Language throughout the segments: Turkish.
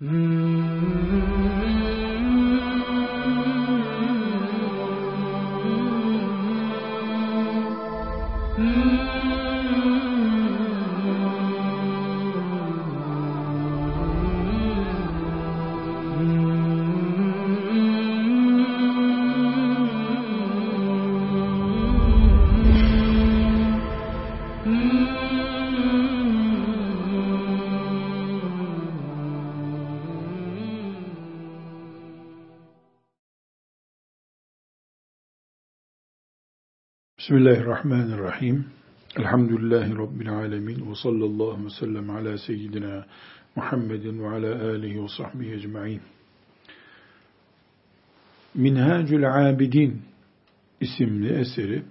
Mm. Bismillahirrahmanirrahim. Elhamdülillahi Rabbil alemin. Ve sallallahu ve sellem ala seyyidina Muhammedin ve ala alihi ve sahbihi ecma'in. Minhacül Abidin isimli eseri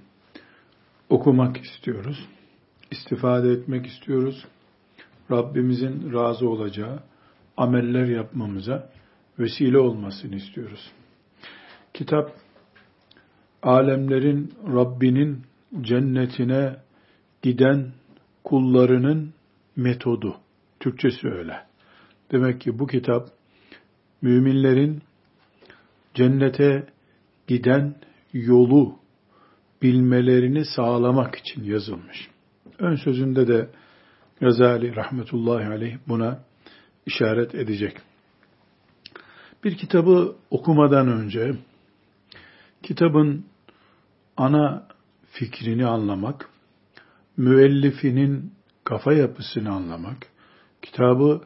okumak istiyoruz. İstifade etmek istiyoruz. Rabbimizin razı olacağı ameller yapmamıza vesile olmasını istiyoruz. Kitap alemlerin Rabbinin cennetine giden kullarının metodu. Türkçesi öyle. Demek ki bu kitap müminlerin cennete giden yolu bilmelerini sağlamak için yazılmış. Ön sözünde de Gazali rahmetullahi aleyh buna işaret edecek. Bir kitabı okumadan önce kitabın ana fikrini anlamak, müellifinin kafa yapısını anlamak, kitabı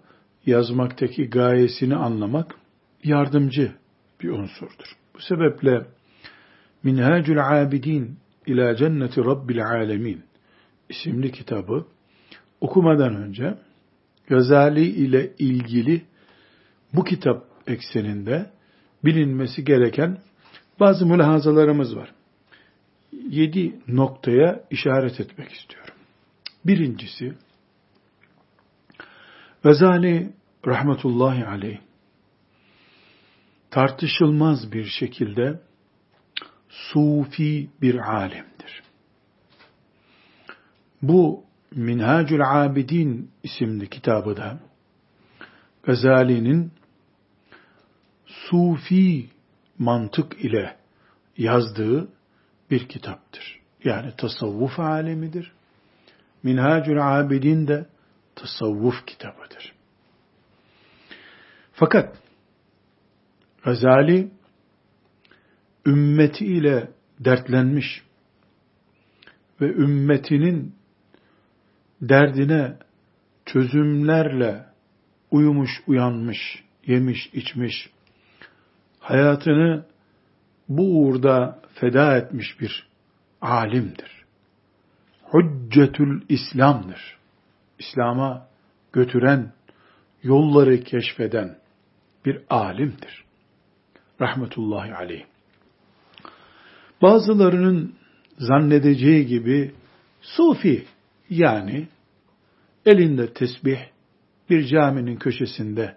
yazmaktaki gayesini anlamak yardımcı bir unsurdur. Bu sebeple Minhacül Abidin ila Cenneti Rabbil Alemin isimli kitabı okumadan önce Gazali ile ilgili bu kitap ekseninde bilinmesi gereken bazı mülahazalarımız var. Yedi noktaya işaret etmek istiyorum. Birincisi, Gazali rahmetullahi aleyh tartışılmaz bir şekilde sufi bir alimdir. Bu Minhacül Abidin isimli kitabı da Gazali'nin sufi mantık ile yazdığı bir kitaptır. Yani tasavvuf alemidir. Minhacül Abidin de tasavvuf kitabıdır. Fakat Gazali ümmeti ile dertlenmiş ve ümmetinin derdine çözümlerle uyumuş, uyanmış, yemiş, içmiş, hayatını bu uğurda feda etmiş bir alimdir. Hüccetül İslam'dır. İslam'a götüren, yolları keşfeden bir alimdir. Rahmetullahi aleyh. Bazılarının zannedeceği gibi sufi yani elinde tesbih bir caminin köşesinde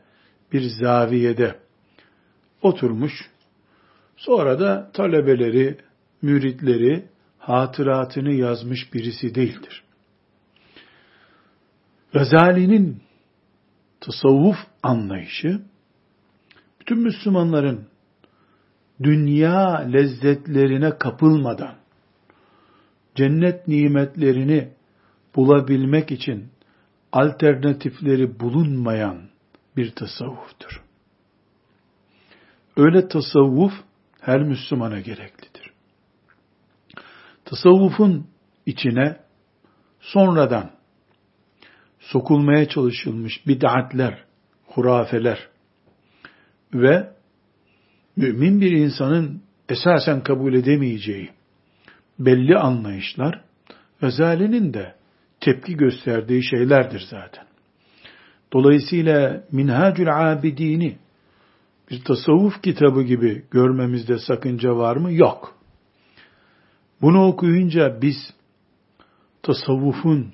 bir zaviyede oturmuş. Sonra da talebeleri, müritleri hatıratını yazmış birisi değildir. Gazali'nin tasavvuf anlayışı bütün Müslümanların dünya lezzetlerine kapılmadan cennet nimetlerini bulabilmek için alternatifleri bulunmayan bir tasavvuftur. Öyle tasavvuf her Müslümana gereklidir. Tasavvufun içine sonradan sokulmaya çalışılmış bid'atler, hurafeler ve mümin bir insanın esasen kabul edemeyeceği belli anlayışlar Gazali'nin de tepki gösterdiği şeylerdir zaten. Dolayısıyla Minhacül Abidini bir tasavvuf kitabı gibi görmemizde sakınca var mı? Yok. Bunu okuyunca biz tasavvufun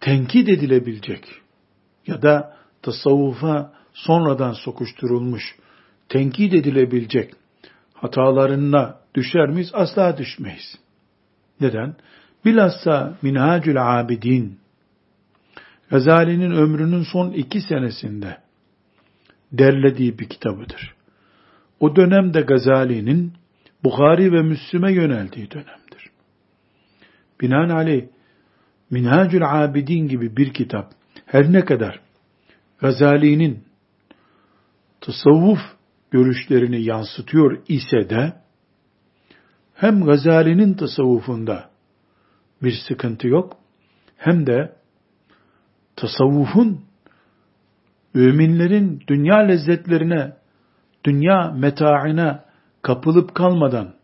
tenkit edilebilecek ya da tasavvufa sonradan sokuşturulmuş, tenkit edilebilecek hatalarına düşer miyiz? Asla düşmeyiz. Neden? Bilhassa Minhacül Abidin Gazali'nin ömrünün son iki senesinde derlediği bir kitabıdır. O dönemde Gazali'nin Bukhari ve Müslüme yöneldiği dönemdir. Binaenaleyh Minhacül Abidin gibi bir kitap her ne kadar Gazali'nin tasavvuf görüşlerini yansıtıyor ise de hem Gazali'nin tasavvufunda bir sıkıntı yok hem de tasavvufun müminlerin dünya lezzetlerine, dünya metaine kapılıp kalmadan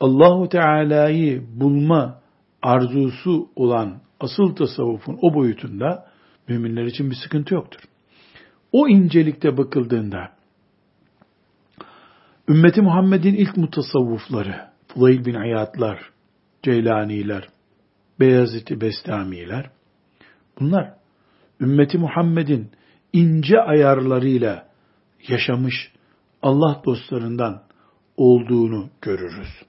Allahu Teala'yı bulma arzusu olan asıl tasavvufun o boyutunda müminler için bir sıkıntı yoktur. O incelikte bakıldığında ümmeti Muhammed'in ilk mutasavvufları, Fudayl bin Ayatlar, Ceylaniler, Beyazıt-ı Bestamiler, bunlar ümmeti Muhammed'in ince ayarlarıyla yaşamış Allah dostlarından olduğunu görürüz.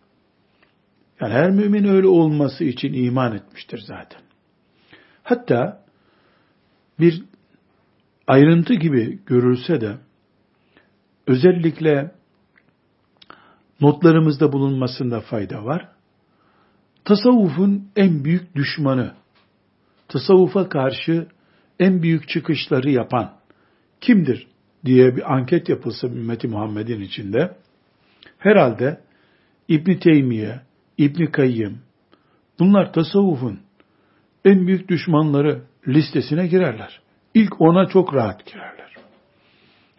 Yani her mümin öyle olması için iman etmiştir zaten. Hatta bir ayrıntı gibi görülse de özellikle notlarımızda bulunmasında fayda var. Tasavvufun en büyük düşmanı, tasavvufa karşı en büyük çıkışları yapan kimdir diye bir anket yapılsa ümmeti Muhammed'in içinde herhalde İbn Teymiye, İbn Kayyım bunlar tasavvufun en büyük düşmanları listesine girerler. İlk ona çok rahat girerler.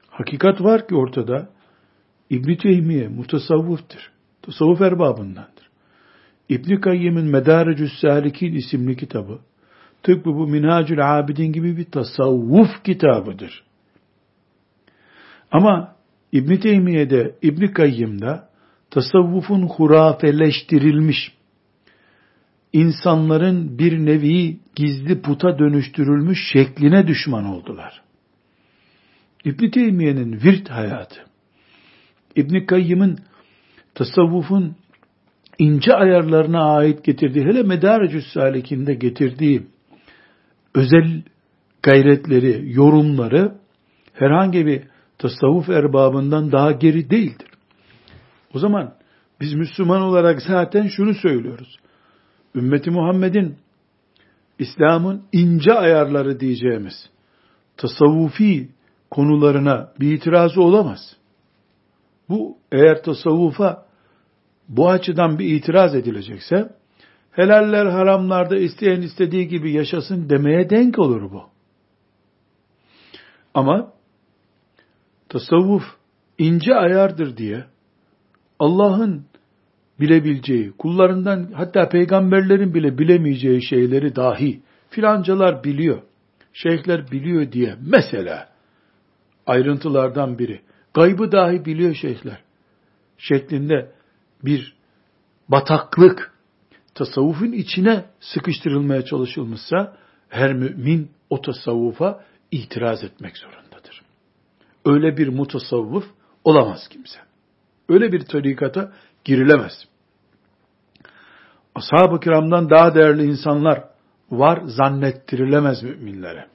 Hakikat var ki ortada İbn Teymiye mutasavvıftır. Tasavvuf erbabındandır. İbn Kayyim'in Medarecü's Salikin isimli kitabı tıpkı bu Minhacül Abidin gibi bir tasavvuf kitabıdır. Ama İbn Teymiye'de, İbn Kayyım'da tasavvufun hurafeleştirilmiş, insanların bir nevi gizli puta dönüştürülmüş şekline düşman oldular. İbn Teymiye'nin virt hayatı, İbn Kayyım'ın tasavvufun ince ayarlarına ait getirdiği, hele Medarecü's Salik'inde getirdiği özel gayretleri, yorumları herhangi bir tasavvuf erbabından daha geri değildir. O zaman biz Müslüman olarak zaten şunu söylüyoruz. Ümmeti Muhammed'in İslam'ın ince ayarları diyeceğimiz tasavvufi konularına bir itirazı olamaz. Bu eğer tasavvufa bu açıdan bir itiraz edilecekse helaller haramlarda isteyen istediği gibi yaşasın demeye denk olur bu. Ama tasavvuf ince ayardır diye Allah'ın bilebileceği, kullarından hatta peygamberlerin bile bilemeyeceği şeyleri dahi filancalar biliyor, şeyhler biliyor diye mesela ayrıntılardan biri, gaybı dahi biliyor şeyhler şeklinde bir bataklık tasavvufun içine sıkıştırılmaya çalışılmışsa her mümin o tasavvufa itiraz etmek zorundadır. Öyle bir mutasavvuf olamaz kimse. Öyle bir tarikata girilemez. Ashab-ı kiramdan daha değerli insanlar var zannettirilemez müminlere.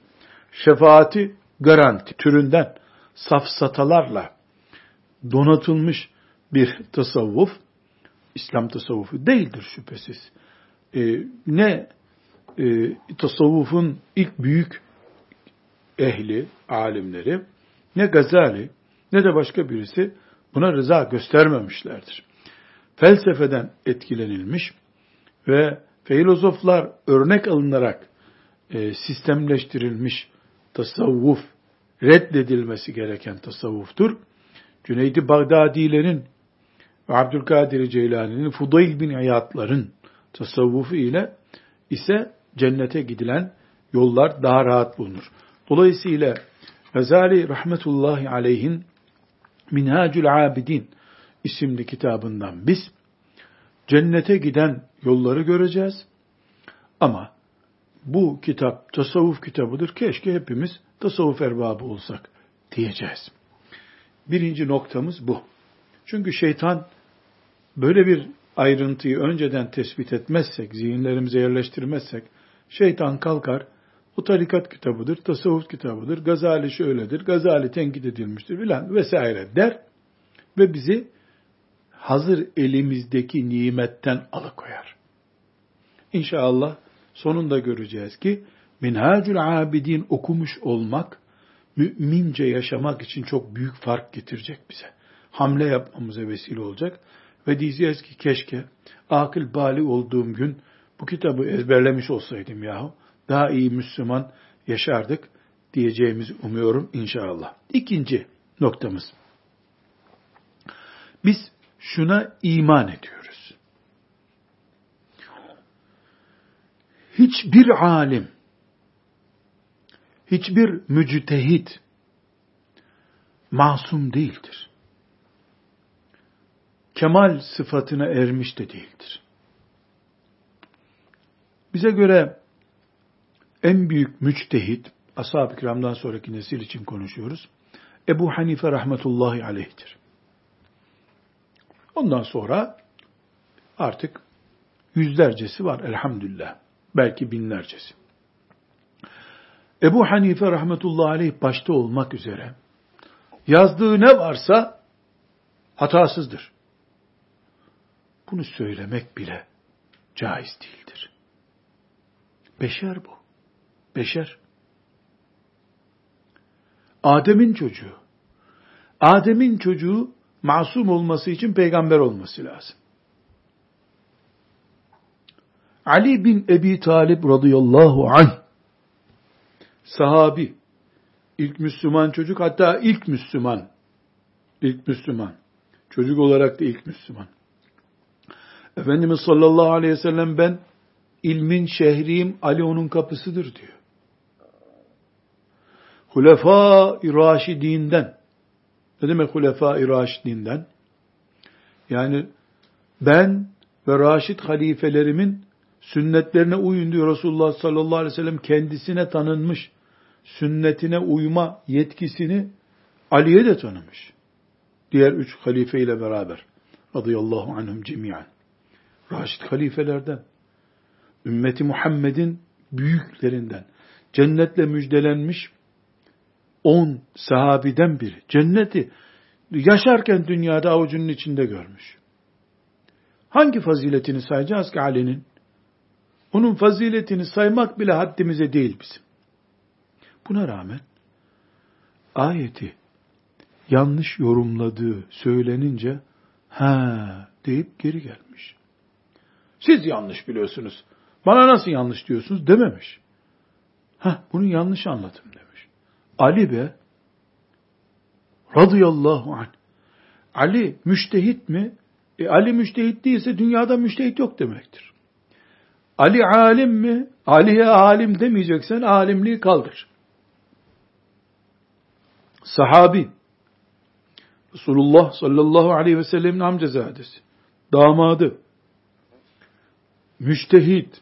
Şefaati garanti türünden safsatalarla donatılmış bir tasavvuf İslam tasavvufu değildir şüphesiz. E, ne e, tasavvufun ilk büyük ehli, alimleri, ne Gazali, ne de başka birisi buna rıza göstermemişlerdir. Felsefeden etkilenilmiş ve filozoflar örnek alınarak e, sistemleştirilmiş tasavvuf, reddedilmesi gereken tasavvuftur. Cüneydi Bağdadilerin Abdülkadir Ceylani'nin Fudayl bin Ayatların tasavvufu ile ise cennete gidilen yollar daha rahat bulunur. Dolayısıyla Gazali rahmetullahi aleyhin Minhacül Abidin isimli kitabından biz cennete giden yolları göreceğiz. Ama bu kitap tasavvuf kitabıdır. Keşke hepimiz tasavvuf erbabı olsak diyeceğiz. Birinci noktamız bu. Çünkü şeytan böyle bir ayrıntıyı önceden tespit etmezsek, zihinlerimize yerleştirmezsek, şeytan kalkar, O tarikat kitabıdır, tasavvuf kitabıdır, Gazali şöyledir, Gazali tenkit edilmiştir filan vesaire der ve bizi hazır elimizdeki nimetten alıkoyar. İnşallah sonunda göreceğiz ki Minhacül Abidin okumuş olmak mümince yaşamak için çok büyük fark getirecek bize. Hamle yapmamıza vesile olacak. Ve diyeceğiz ki keşke akıl bali olduğum gün bu kitabı ezberlemiş olsaydım yahu. Daha iyi Müslüman yaşardık diyeceğimizi umuyorum inşallah. İkinci noktamız. Biz şuna iman ediyoruz. Hiçbir alim, hiçbir müctehit masum değildir. Kemal sıfatına ermiş de değildir. Bize göre en büyük müçtehit, ashab-ı kiramdan sonraki nesil için konuşuyoruz, Ebu Hanife rahmetullahi aleyhtir. Ondan sonra artık yüzlercesi var elhamdülillah. Belki binlercesi. Ebu Hanife rahmetullahi aleyh başta olmak üzere yazdığı ne varsa hatasızdır. Bunu söylemek bile caiz değildir. Beşer bu. Beşer. Adem'in çocuğu. Adem'in çocuğu masum olması için peygamber olması lazım. Ali bin Ebi Talib radıyallahu anh sahabi, ilk Müslüman çocuk hatta ilk Müslüman, ilk Müslüman, çocuk olarak da ilk Müslüman. Efendimiz sallallahu aleyhi ve sellem ben ilmin şehriyim, Ali onun kapısıdır diyor. Hulefâ-i Raşidinden, ne demek Hulefâ-i Raşidinden? Yani ben ve Raşid halifelerimin sünnetlerine uyun diyor Resulullah sallallahu aleyhi ve sellem kendisine tanınmış sünnetine uyma yetkisini Ali'ye de tanımış. Diğer üç halife ile beraber. Radıyallahu anhum cemiyen. Raşid halifelerden. Ümmeti Muhammed'in büyüklerinden. Cennetle müjdelenmiş on sahabiden biri. Cenneti yaşarken dünyada avucunun içinde görmüş. Hangi faziletini sayacağız ki Ali'nin? Onun faziletini saymak bile haddimize değil bizim. Buna rağmen ayeti yanlış yorumladığı söylenince ha deyip geri gelmiş. Siz yanlış biliyorsunuz. Bana nasıl yanlış diyorsunuz dememiş. Ha bunu yanlış anladım demiş. Ali be radıyallahu anh. Ali müştehit mi? E, Ali müştehit değilse dünyada müştehit yok demektir. Ali alim mi? Ali'ye alim demeyeceksen alimliği kaldır sahabi, Resulullah sallallahu aleyhi ve sellemin amcazadesi, damadı, müştehit,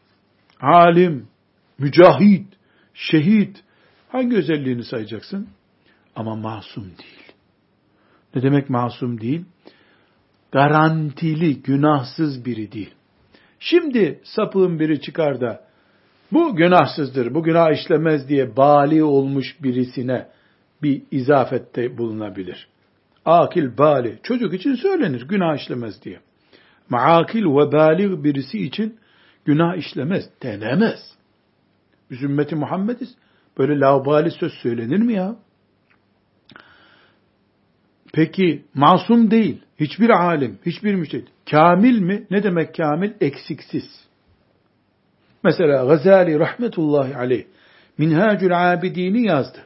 alim, mücahit, şehit, hangi özelliğini sayacaksın? Ama masum değil. Ne demek masum değil? Garantili, günahsız biri değil. Şimdi sapığın biri çıkar da bu günahsızdır, bu günah işlemez diye bali olmuş birisine bir izafette bulunabilir. Akil, bali, çocuk için söylenir günah işlemez diye. Maakil ve bali birisi için günah işlemez denemez. Biz ümmeti Muhammediz. Böyle laubali söz söylenir mi ya? Peki masum değil. Hiçbir alim, hiçbir müştehit. Kamil mi? Ne demek kamil? Eksiksiz. Mesela Gazali rahmetullahi aleyh Minhacül Abidini yazdı.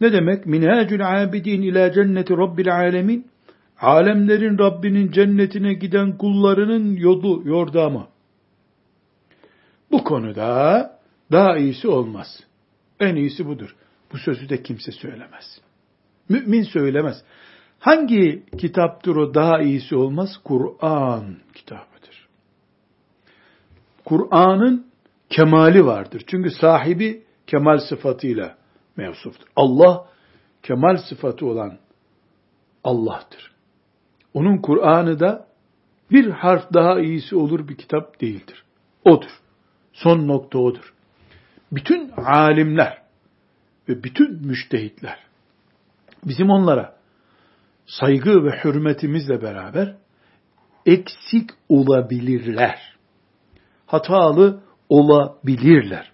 Ne demek? Minhacül abidin ila cenneti rabbil alemin. Alemlerin Rabbinin cennetine giden kullarının yolu, yordamı. Bu konuda daha iyisi olmaz. En iyisi budur. Bu sözü de kimse söylemez. Mümin söylemez. Hangi kitaptır o daha iyisi olmaz? Kur'an kitabıdır. Kur'an'ın kemali vardır. Çünkü sahibi kemal sıfatıyla mevsuftur. Allah kemal sıfatı olan Allah'tır. Onun Kur'an'ı da bir harf daha iyisi olur bir kitap değildir. Odur. Son nokta odur. bütün alimler ve bütün müştehitler bizim onlara saygı ve hürmetimizle beraber eksik olabilirler. Hatalı olabilirler.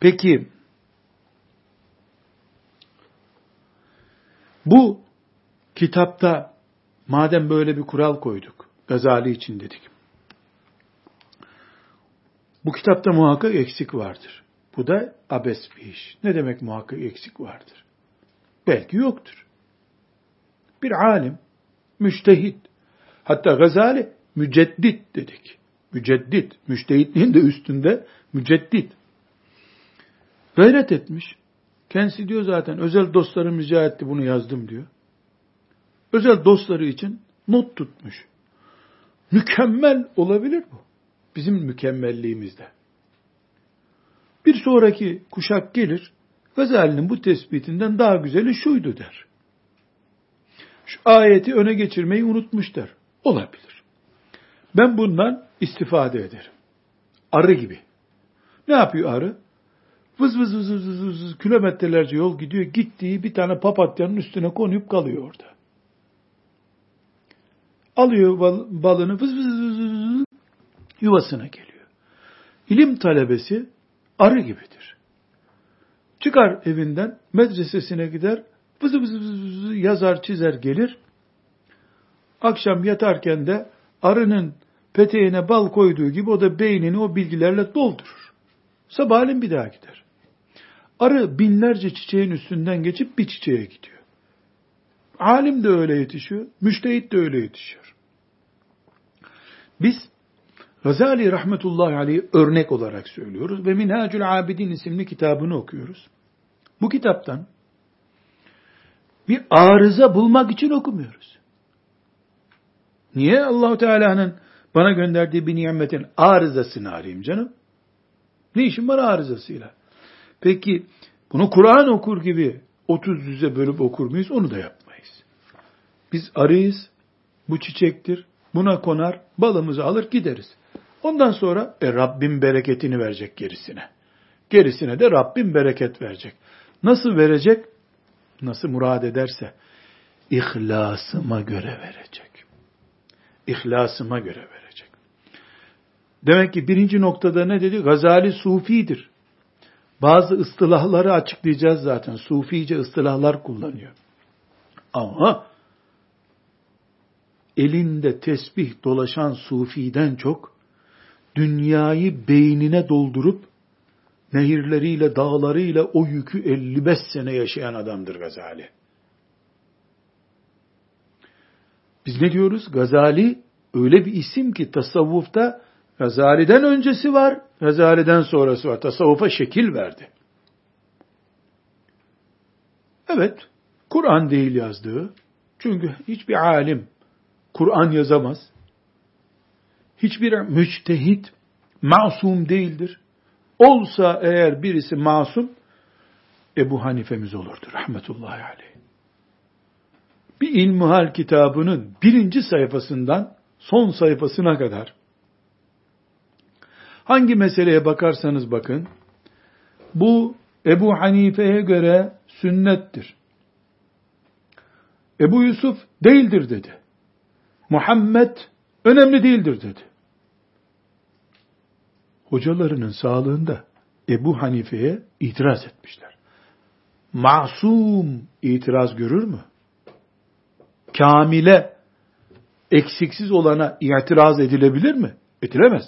Peki bu kitapta madem böyle bir kural koyduk, Gazali için dedik. Bu kitapta muhakkak eksik vardır. Bu da abes bir iş. Ne demek muhakkak eksik vardır? Belki yoktur. Bir alim, müştehit, hatta Gazali müceddit dedik. Müceddit, müştehitliğin de üstünde müceddit. Gayret etmiş. Kendisi diyor zaten özel dostlarım rica etti bunu yazdım diyor. Özel dostları için not tutmuş. Mükemmel olabilir bu. Bizim mükemmelliğimizde. Bir sonraki kuşak gelir, Gazali'nin bu tespitinden daha güzeli şuydu der. Şu ayeti öne geçirmeyi unutmuş der. Olabilir. Ben bundan istifade ederim. Arı gibi. Ne yapıyor arı? Vız vız vız vız vız, vız kilometrelerce yol gidiyor. Gittiği bir tane papatyanın üstüne konup kalıyor orada. Alıyor bal, balını vız vız vız vız yuvasına geliyor. İlim talebesi arı gibidir. Çıkar evinden medresesine gider vız vız vız vız yazar çizer gelir. Akşam yatarken de arının peteğine bal koyduğu gibi o da beynini o bilgilerle doldurur. Sabahleyin bir daha gider. Arı binlerce çiçeğin üstünden geçip bir çiçeğe gidiyor. Alim de öyle yetişiyor, müştehit de öyle yetişiyor. Biz Gazali rahmetullahi aleyhi örnek olarak söylüyoruz ve Minhacül Abidin isimli kitabını okuyoruz. Bu kitaptan bir arıza bulmak için okumuyoruz. Niye Allahu Teala'nın bana gönderdiği bir nimetin arızasını arayayım canım? Ne işim var arızasıyla? Peki bunu Kur'an okur gibi 30 yüze bölüp okur muyuz? Onu da yapmayız. Biz arıyız. Bu çiçektir. Buna konar, balımızı alır gideriz. Ondan sonra e, Rabbim bereketini verecek gerisine. Gerisine de Rabbim bereket verecek. Nasıl verecek? Nasıl murad ederse. İhlasıma göre verecek. İhlasıma göre verecek. Demek ki birinci noktada ne dedi? Gazali sufidir. Bazı ıstılahları açıklayacağız zaten. Sufice ıstılahlar kullanıyor. Ama elinde tesbih dolaşan sufiden çok dünyayı beynine doldurup nehirleriyle, dağlarıyla o yükü 55 sene yaşayan adamdır Gazali. Biz ne diyoruz? Gazali öyle bir isim ki tasavvufta Gazali'den öncesi var, Gazali'den sonrası var. Tasavvufa şekil verdi. Evet, Kur'an değil yazdığı. Çünkü hiçbir alim Kur'an yazamaz. Hiçbir müçtehit masum değildir. Olsa eğer birisi masum, Ebu Hanifemiz olurdu rahmetullahi aleyh. Bir ilmuhal kitabının birinci sayfasından son sayfasına kadar hangi meseleye bakarsanız bakın, bu Ebu Hanife'ye göre sünnettir. Ebu Yusuf değildir dedi. Muhammed önemli değildir dedi. Hocalarının sağlığında Ebu Hanife'ye itiraz etmişler. Masum itiraz görür mü? Kamile, eksiksiz olana itiraz edilebilir mi? Edilemez.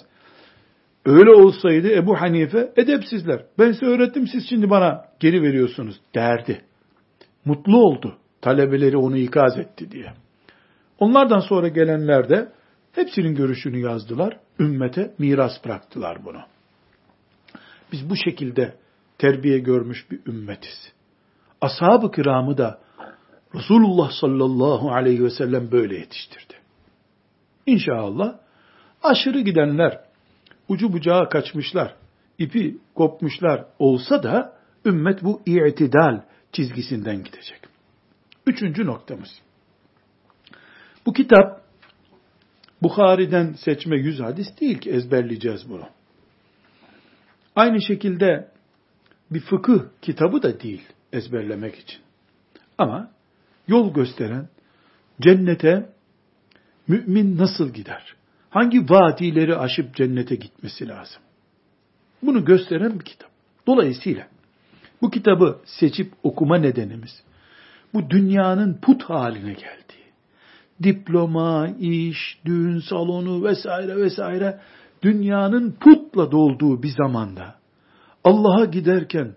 Öyle olsaydı Ebu Hanife edepsizler. Ben size öğrettim siz şimdi bana geri veriyorsunuz derdi. Mutlu oldu. Talebeleri onu ikaz etti diye. Onlardan sonra gelenler de hepsinin görüşünü yazdılar. Ümmete miras bıraktılar bunu. Biz bu şekilde terbiye görmüş bir ümmetiz. Ashab-ı kiramı da Resulullah sallallahu aleyhi ve sellem böyle yetiştirdi. İnşallah aşırı gidenler, ucu bucağı kaçmışlar, ipi kopmuşlar olsa da ümmet bu i'tidal çizgisinden gidecek. Üçüncü noktamız. Bu kitap Bukhari'den seçme yüz hadis değil ki ezberleyeceğiz bunu. Aynı şekilde bir fıkıh kitabı da değil ezberlemek için. Ama yol gösteren cennete mümin nasıl gider? Hangi vadileri aşıp cennete gitmesi lazım? Bunu gösteren bir kitap. Dolayısıyla bu kitabı seçip okuma nedenimiz bu dünyanın put haline geldi. Diploma, iş, düğün salonu vesaire vesaire dünyanın putla dolduğu bir zamanda Allah'a giderken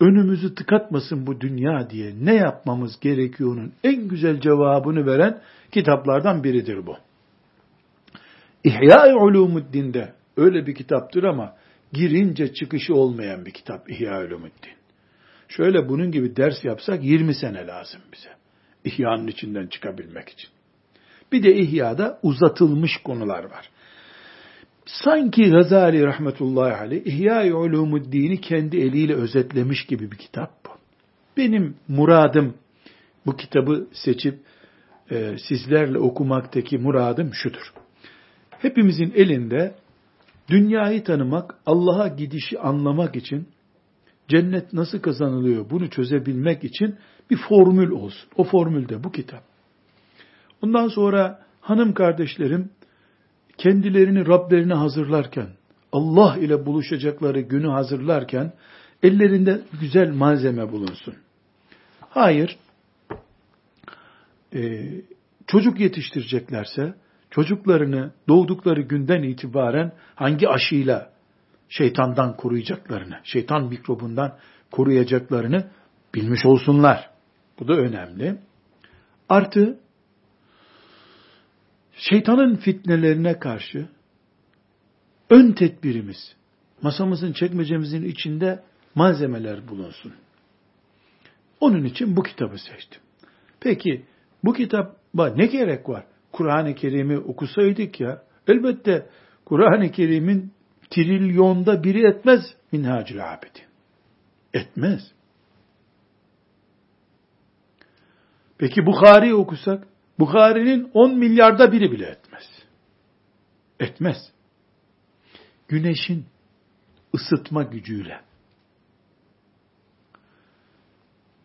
önümüzü tıkatmasın bu dünya diye ne yapmamız gerekiyor'nun en güzel cevabını veren kitaplardan biridir bu. İhya-i Ulumuddin'de öyle bir kitaptır ama girince çıkışı olmayan bir kitap İhya-i Ulumuddin. Şöyle bunun gibi ders yapsak 20 sene lazım bize. İhya'nın içinden çıkabilmek için. Bir de İhya'da uzatılmış konular var. Sanki Gazali rahmetullahi aleyh İhya-i Ulumuddin'i kendi eliyle özetlemiş gibi bir kitap bu. Benim muradım bu kitabı seçip e, sizlerle okumaktaki muradım şudur. Hepimizin elinde dünyayı tanımak, Allah'a gidişi anlamak için, cennet nasıl kazanılıyor bunu çözebilmek için bir formül olsun. O formül de bu kitap. Ondan sonra hanım kardeşlerim kendilerini Rablerine hazırlarken, Allah ile buluşacakları günü hazırlarken ellerinde güzel malzeme bulunsun. Hayır, e, çocuk yetiştireceklerse çocuklarını doğdukları günden itibaren hangi aşıyla şeytandan koruyacaklarını, şeytan mikrobundan koruyacaklarını bilmiş olsunlar. Bu da önemli. Artı şeytanın fitnelerine karşı ön tedbirimiz, masamızın çekmecemizin içinde malzemeler bulunsun. Onun için bu kitabı seçtim. Peki bu kitaba ne gerek var? Kur'an-ı Kerim'i okusaydık ya, elbette Kur'an-ı Kerim'in trilyonda biri etmez minhacül abidi. Etmez. Peki Bukhari okusak, Bukhari'nin 10 milyarda biri bile etmez. Etmez. Güneşin ısıtma gücüyle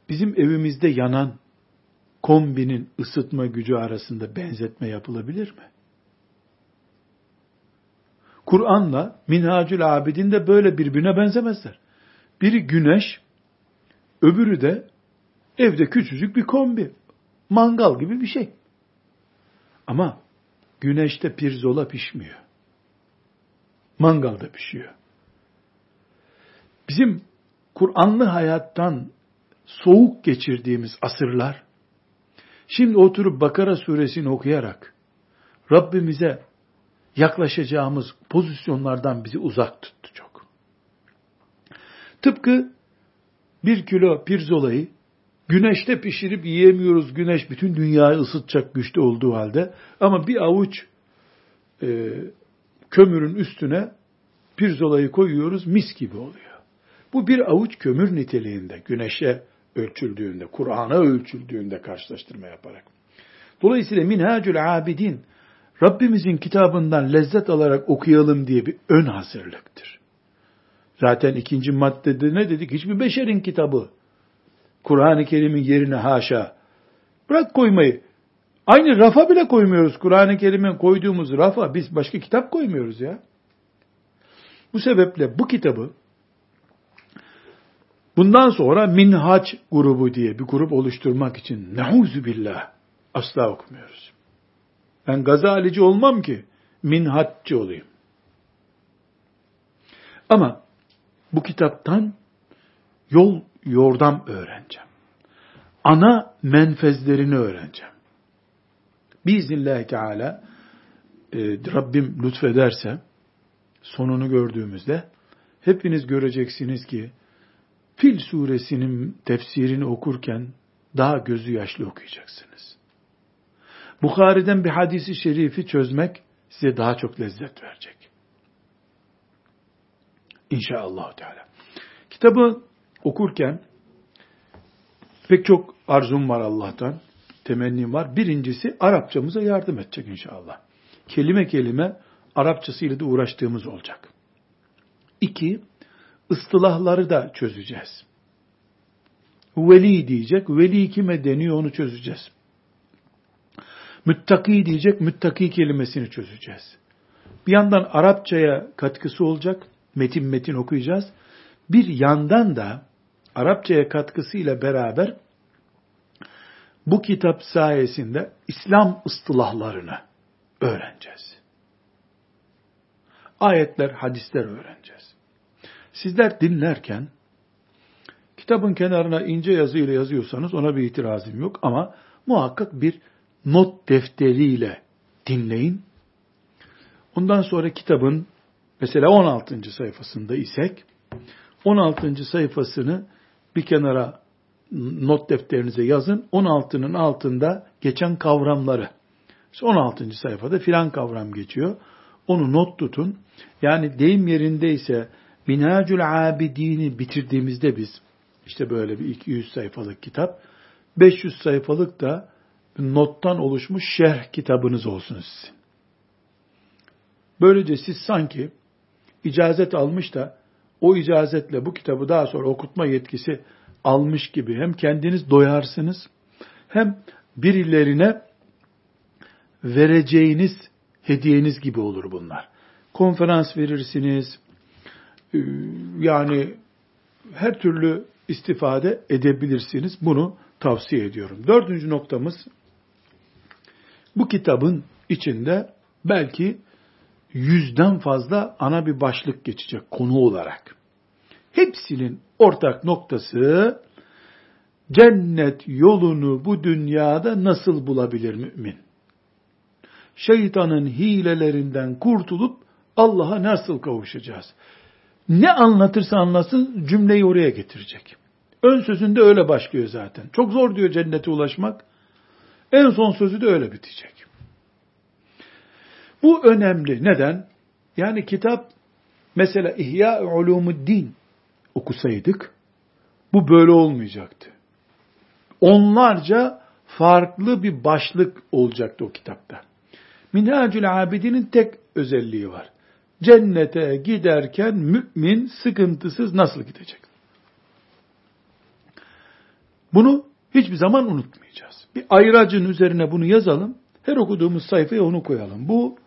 bizim evimizde yanan kombinin ısıtma gücü arasında benzetme yapılabilir mi? Kur'an'la Minhacül Abidin de böyle birbirine benzemezler. Biri güneş, öbürü de evde küçücük bir kombi. Mangal gibi bir şey. Ama güneşte pirzola pişmiyor. Mangalda pişiyor. Bizim Kur'anlı hayattan soğuk geçirdiğimiz asırlar, şimdi oturup Bakara suresini okuyarak Rabbimize yaklaşacağımız pozisyonlardan bizi uzak tuttu çok. Tıpkı bir kilo pirzolayı güneşte pişirip yiyemiyoruz. Güneş bütün dünyayı ısıtacak güçte olduğu halde. Ama bir avuç e, kömürün üstüne pirzolayı koyuyoruz mis gibi oluyor. Bu bir avuç kömür niteliğinde güneşe ölçüldüğünde, Kur'an'a ölçüldüğünde karşılaştırma yaparak. Dolayısıyla Minhacül Abidin Rabbimizin kitabından lezzet alarak okuyalım diye bir ön hazırlıktır. Zaten ikinci maddede ne dedik? Hiçbir beşerin kitabı. Kur'an-ı Kerim'in yerine haşa. Bırak koymayı. Aynı rafa bile koymuyoruz. Kur'an-ı Kerim'in koyduğumuz rafa biz başka kitap koymuyoruz ya. Bu sebeple bu kitabı bundan sonra minhaç grubu diye bir grup oluşturmak için neuzu billah asla okumuyoruz. Ben gazalici olmam ki minhatçı olayım. Ama bu kitaptan yol yordam öğreneceğim. Ana menfezlerini öğreneceğim. Biiznillahü Teala e, Rabbim lütfederse sonunu gördüğümüzde hepiniz göreceksiniz ki Fil suresinin tefsirini okurken daha gözü yaşlı okuyacaksınız. Bukhari'den bir hadisi şerifi çözmek size daha çok lezzet verecek. İnşallah Teala. Kitabı okurken pek çok arzum var Allah'tan, temennim var. Birincisi Arapçamıza yardım edecek inşallah. Kelime kelime Arapçasıyla da uğraştığımız olacak. İki, ıstılahları da çözeceğiz. Veli diyecek, veli kime deniyor onu çözeceğiz. Müttaki diyecek, müttaki kelimesini çözeceğiz. Bir yandan Arapçaya katkısı olacak, metin metin okuyacağız. Bir yandan da Arapçaya katkısıyla beraber bu kitap sayesinde İslam ıstılahlarını öğreneceğiz. Ayetler, hadisler öğreneceğiz. Sizler dinlerken kitabın kenarına ince yazıyla yazıyorsanız ona bir itirazım yok ama muhakkak bir not defteriyle dinleyin. Ondan sonra kitabın mesela 16. sayfasında isek 16. sayfasını bir kenara not defterinize yazın. 16'nın altında geçen kavramları. 16. sayfada filan kavram geçiyor. Onu not tutun. Yani deyim yerindeyse Minhacül Abidin'i bitirdiğimizde biz işte böyle bir 200 sayfalık kitap 500 sayfalık da nottan oluşmuş şerh kitabınız olsun sizin. Böylece siz sanki icazet almış da o icazetle bu kitabı daha sonra okutma yetkisi almış gibi hem kendiniz doyarsınız hem birilerine vereceğiniz hediyeniz gibi olur bunlar. Konferans verirsiniz, e, yani her türlü istifade edebilirsiniz. Bunu tavsiye ediyorum. Dördüncü noktamız, bu kitabın içinde belki yüzden fazla ana bir başlık geçecek konu olarak. Hepsinin ortak noktası cennet yolunu bu dünyada nasıl bulabilir mümin? Şeytanın hilelerinden kurtulup Allah'a nasıl kavuşacağız? Ne anlatırsa anlasın cümleyi oraya getirecek. Ön sözünde öyle başlıyor zaten. Çok zor diyor cennete ulaşmak. En son sözü de öyle bitecek. Bu önemli. Neden? Yani kitap mesela İhya Ulumuddin okusaydık bu böyle olmayacaktı. Onlarca farklı bir başlık olacaktı o kitapta. Minhacül Abidin'in tek özelliği var. Cennete giderken mümin sıkıntısız nasıl gidecek? Bunu hiçbir zaman unutmayacağız. Bir ayracın üzerine bunu yazalım. Her okuduğumuz sayfaya onu koyalım. Bu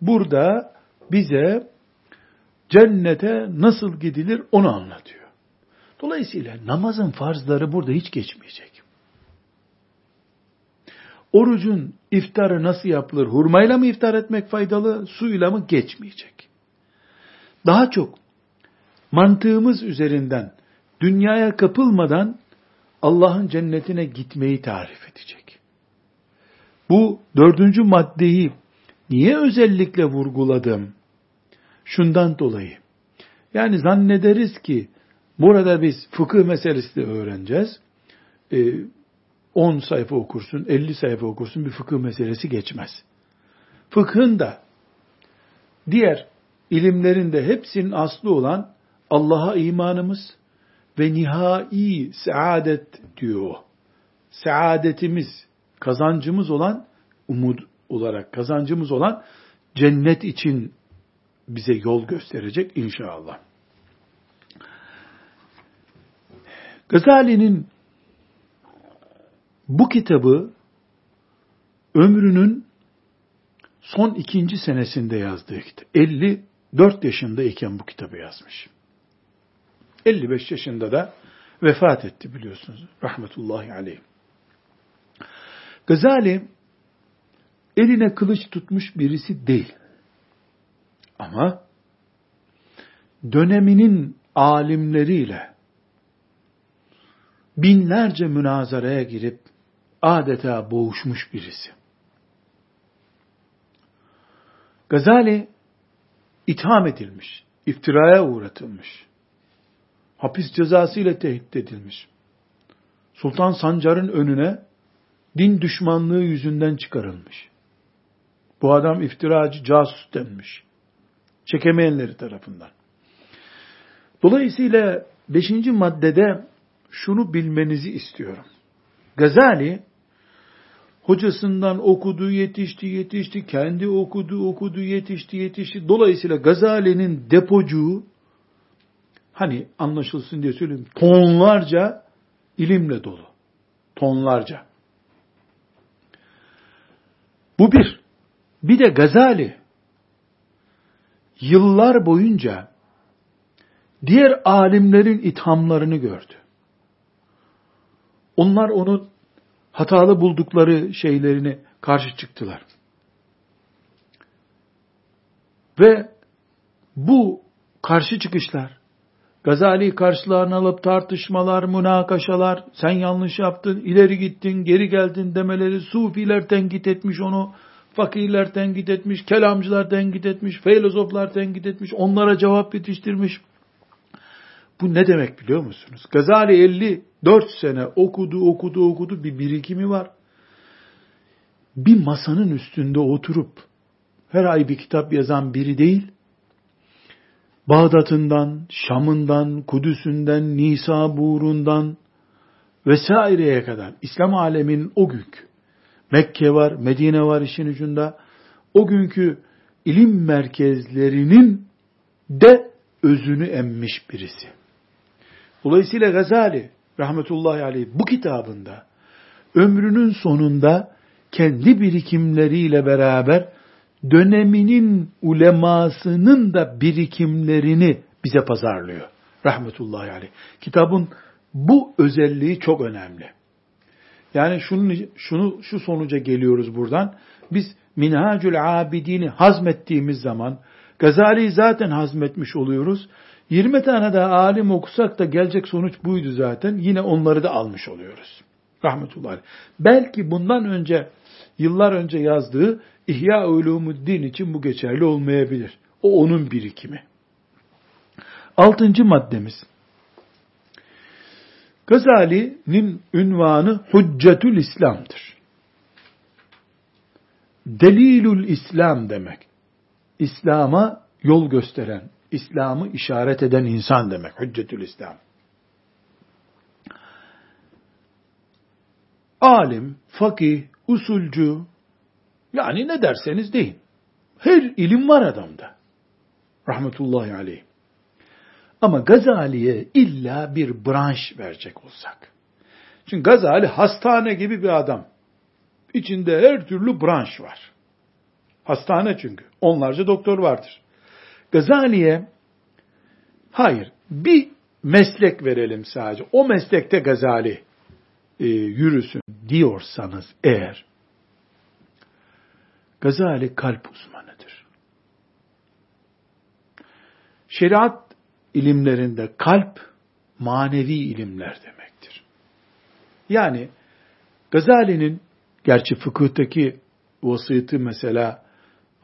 burada bize cennete nasıl gidilir onu anlatıyor. Dolayısıyla namazın farzları burada hiç geçmeyecek. Orucun iftarı nasıl yapılır? Hurmayla mı iftar etmek faydalı, suyla mı geçmeyecek? Daha çok mantığımız üzerinden dünyaya kapılmadan Allah'ın cennetine gitmeyi tarif edecek. Bu dördüncü maddeyi niye özellikle vurguladım? Şundan dolayı. Yani zannederiz ki burada biz fıkıh meselesi de öğreneceğiz. Ee, 10 sayfa okursun, 50 sayfa okursun bir fıkıh meselesi geçmez. Fıkhın da diğer ilimlerin de hepsinin aslı olan Allah'a imanımız ve nihai saadet diyor. Saadetimiz, kazancımız olan umut olarak kazancımız olan cennet için bize yol gösterecek inşallah. Gazali'nin bu kitabı ömrünün son ikinci senesinde yazdığı kitap. 54 yaşındayken bu kitabı yazmış. 55 yaşında da vefat etti biliyorsunuz. Rahmetullahi aleyh. Gazali eline kılıç tutmuş birisi değil. Ama döneminin alimleriyle binlerce münazaraya girip adeta boğuşmuş birisi. Gazali itham edilmiş, iftiraya uğratılmış, hapis cezası ile tehdit edilmiş. Sultan Sancar'ın önüne din düşmanlığı yüzünden çıkarılmış. Bu adam iftiracı, casus denmiş. Çekemeyenleri tarafından. Dolayısıyla beşinci maddede şunu bilmenizi istiyorum. Gazali hocasından okudu, yetişti, yetişti, kendi okudu, okudu, yetişti, yetişti. Dolayısıyla Gazali'nin depocuğu hani anlaşılsın diye söyleyeyim tonlarca ilimle dolu. Tonlarca. Bu bir. Bir de Gazali yıllar boyunca diğer alimlerin ithamlarını gördü. Onlar onun hatalı buldukları şeylerini karşı çıktılar. Ve bu karşı çıkışlar, Gazali karşılarına alıp tartışmalar, münakaşalar, sen yanlış yaptın, ileri gittin, geri geldin demeleri, sufiler tenkit etmiş onu, fakirler tenkit etmiş, kelamcılar tenkit etmiş, filozoflar tenkit etmiş, onlara cevap yetiştirmiş. Bu ne demek biliyor musunuz? Gazali 54 sene okudu, okudu, okudu bir birikimi var. Bir masanın üstünde oturup her ay bir kitap yazan biri değil, Bağdat'ından, Şam'ından, Kudüs'ünden, Nisabur'undan vesaireye kadar İslam alemin o günkü Mekke var, Medine var işin ucunda. O günkü ilim merkezlerinin de özünü emmiş birisi. Dolayısıyla Gazali rahmetullahi aleyh bu kitabında ömrünün sonunda kendi birikimleriyle beraber döneminin ulemasının da birikimlerini bize pazarlıyor. Rahmetullahi aleyh. Kitabın bu özelliği çok önemli. Yani şunu, şunu şu sonuca geliyoruz buradan. Biz Minhacül Abidin'i hazmettiğimiz zaman Gazali'yi zaten hazmetmiş oluyoruz. 20 tane daha alim okusak da gelecek sonuç buydu zaten. Yine onları da almış oluyoruz. Rahmetullahi. Belki bundan önce, yıllar önce yazdığı İhya Ulumuddin için bu geçerli olmayabilir. O onun birikimi. Altıncı maddemiz. Gazali'nin ünvanı Hüccetül İslam'dır. Delilül İslam demek. İslam'a yol gösteren, İslam'ı işaret eden insan demek. Hüccetül İslam. Alim, fakih, usulcu, yani ne derseniz deyin. Her ilim var adamda. Rahmetullahi aleyh. Ama Gazali'ye illa bir branş verecek olsak. Çünkü Gazali hastane gibi bir adam. İçinde her türlü branş var. Hastane çünkü. Onlarca doktor vardır. Gazali'ye hayır bir meslek verelim sadece. O meslekte Gazali e, yürüsün diyorsanız eğer Gazali kalp uzmanıdır. Şeriat ilimlerinde kalp manevi ilimler demektir. Yani Gazali'nin gerçi fıkıhtaki vasiyeti mesela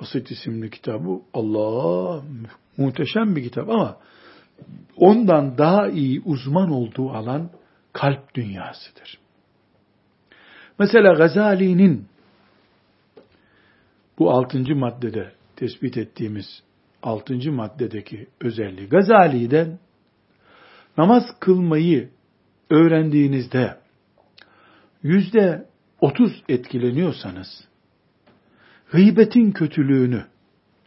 Vasit isimli kitabı Allah muhteşem bir kitap ama ondan daha iyi uzman olduğu alan kalp dünyasıdır. Mesela Gazali'nin bu altıncı maddede tespit ettiğimiz altıncı maddedeki özelliği. Gazali'den namaz kılmayı öğrendiğinizde yüzde otuz etkileniyorsanız gıybetin kötülüğünü,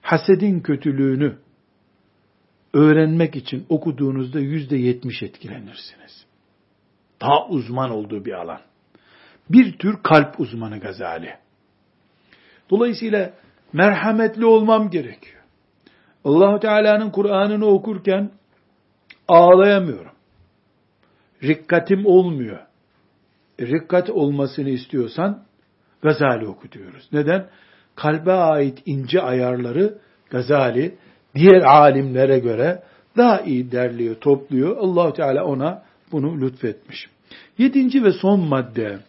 hasedin kötülüğünü öğrenmek için okuduğunuzda yüzde yetmiş etkilenirsiniz. Daha uzman olduğu bir alan. Bir tür kalp uzmanı Gazali. Dolayısıyla merhametli olmam gerekiyor. Allahu Teala'nın Kur'an'ını okurken ağlayamıyorum. Rikkatim olmuyor. Rikkat olmasını istiyorsan Gazali oku diyoruz. Neden? Kalbe ait ince ayarları Gazali diğer alimlere göre daha iyi derliyor, topluyor. Allahu Teala ona bunu lütfetmiş. Yedinci ve son madde.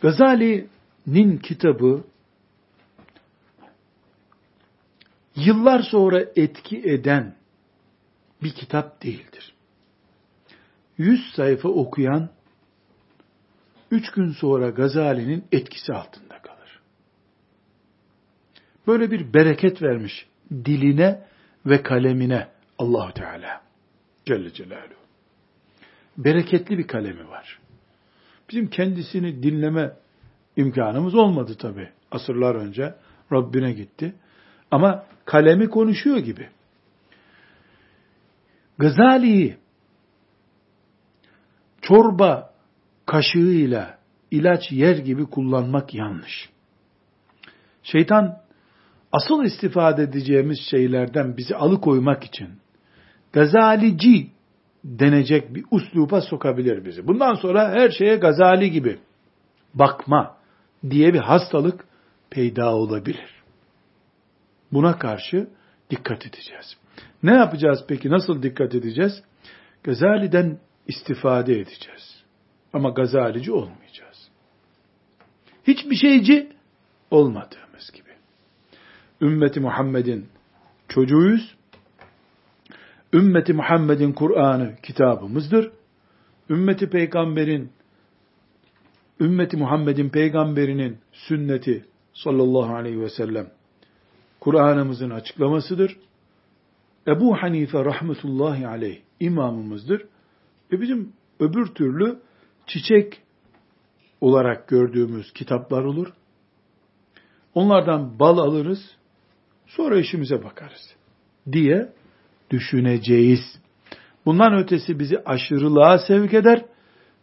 Gazali'nin kitabı yıllar sonra etki eden bir kitap değildir. Yüz sayfa okuyan, üç gün sonra Gazali'nin etkisi altında kalır. Böyle bir bereket vermiş diline ve kalemine allah Teala Celle Celaluhu. Bereketli bir kalemi var. Bizim kendisini dinleme imkanımız olmadı tabi. Asırlar önce Rabbine gitti. Ama kalemi konuşuyor gibi. Gazali'yi çorba kaşığıyla ilaç yer gibi kullanmak yanlış. Şeytan asıl istifade edeceğimiz şeylerden bizi alıkoymak için gazalici denecek bir usluba sokabilir bizi. Bundan sonra her şeye gazali gibi bakma diye bir hastalık peyda olabilir. Buna karşı dikkat edeceğiz. Ne yapacağız peki? Nasıl dikkat edeceğiz? Gazali'den istifade edeceğiz. Ama gazalici olmayacağız. Hiçbir şeyci olmadığımız gibi. Ümmeti Muhammed'in çocuğuyuz. Ümmeti Muhammed'in Kur'an'ı kitabımızdır. Ümmeti Peygamber'in Ümmeti Muhammed'in peygamberinin sünneti sallallahu aleyhi ve sellem Kur'an'ımızın açıklamasıdır. Ebu Hanife rahmetullahi aleyh imamımızdır. Ve bizim öbür türlü çiçek olarak gördüğümüz kitaplar olur. Onlardan bal alırız, sonra işimize bakarız diye düşüneceğiz. Bundan ötesi bizi aşırılığa sevk eder.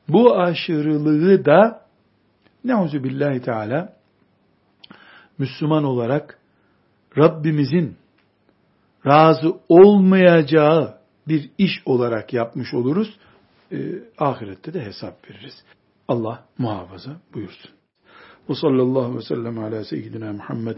Bu aşırılığı da neuzu billahi teala Müslüman olarak Rabbimizin razı olmayacağı bir iş olarak yapmış oluruz. Ee, ahirette de hesap veririz. Allah muhafaza buyursun. Ve sallallahu ve sellem ala seyyidina Muhammed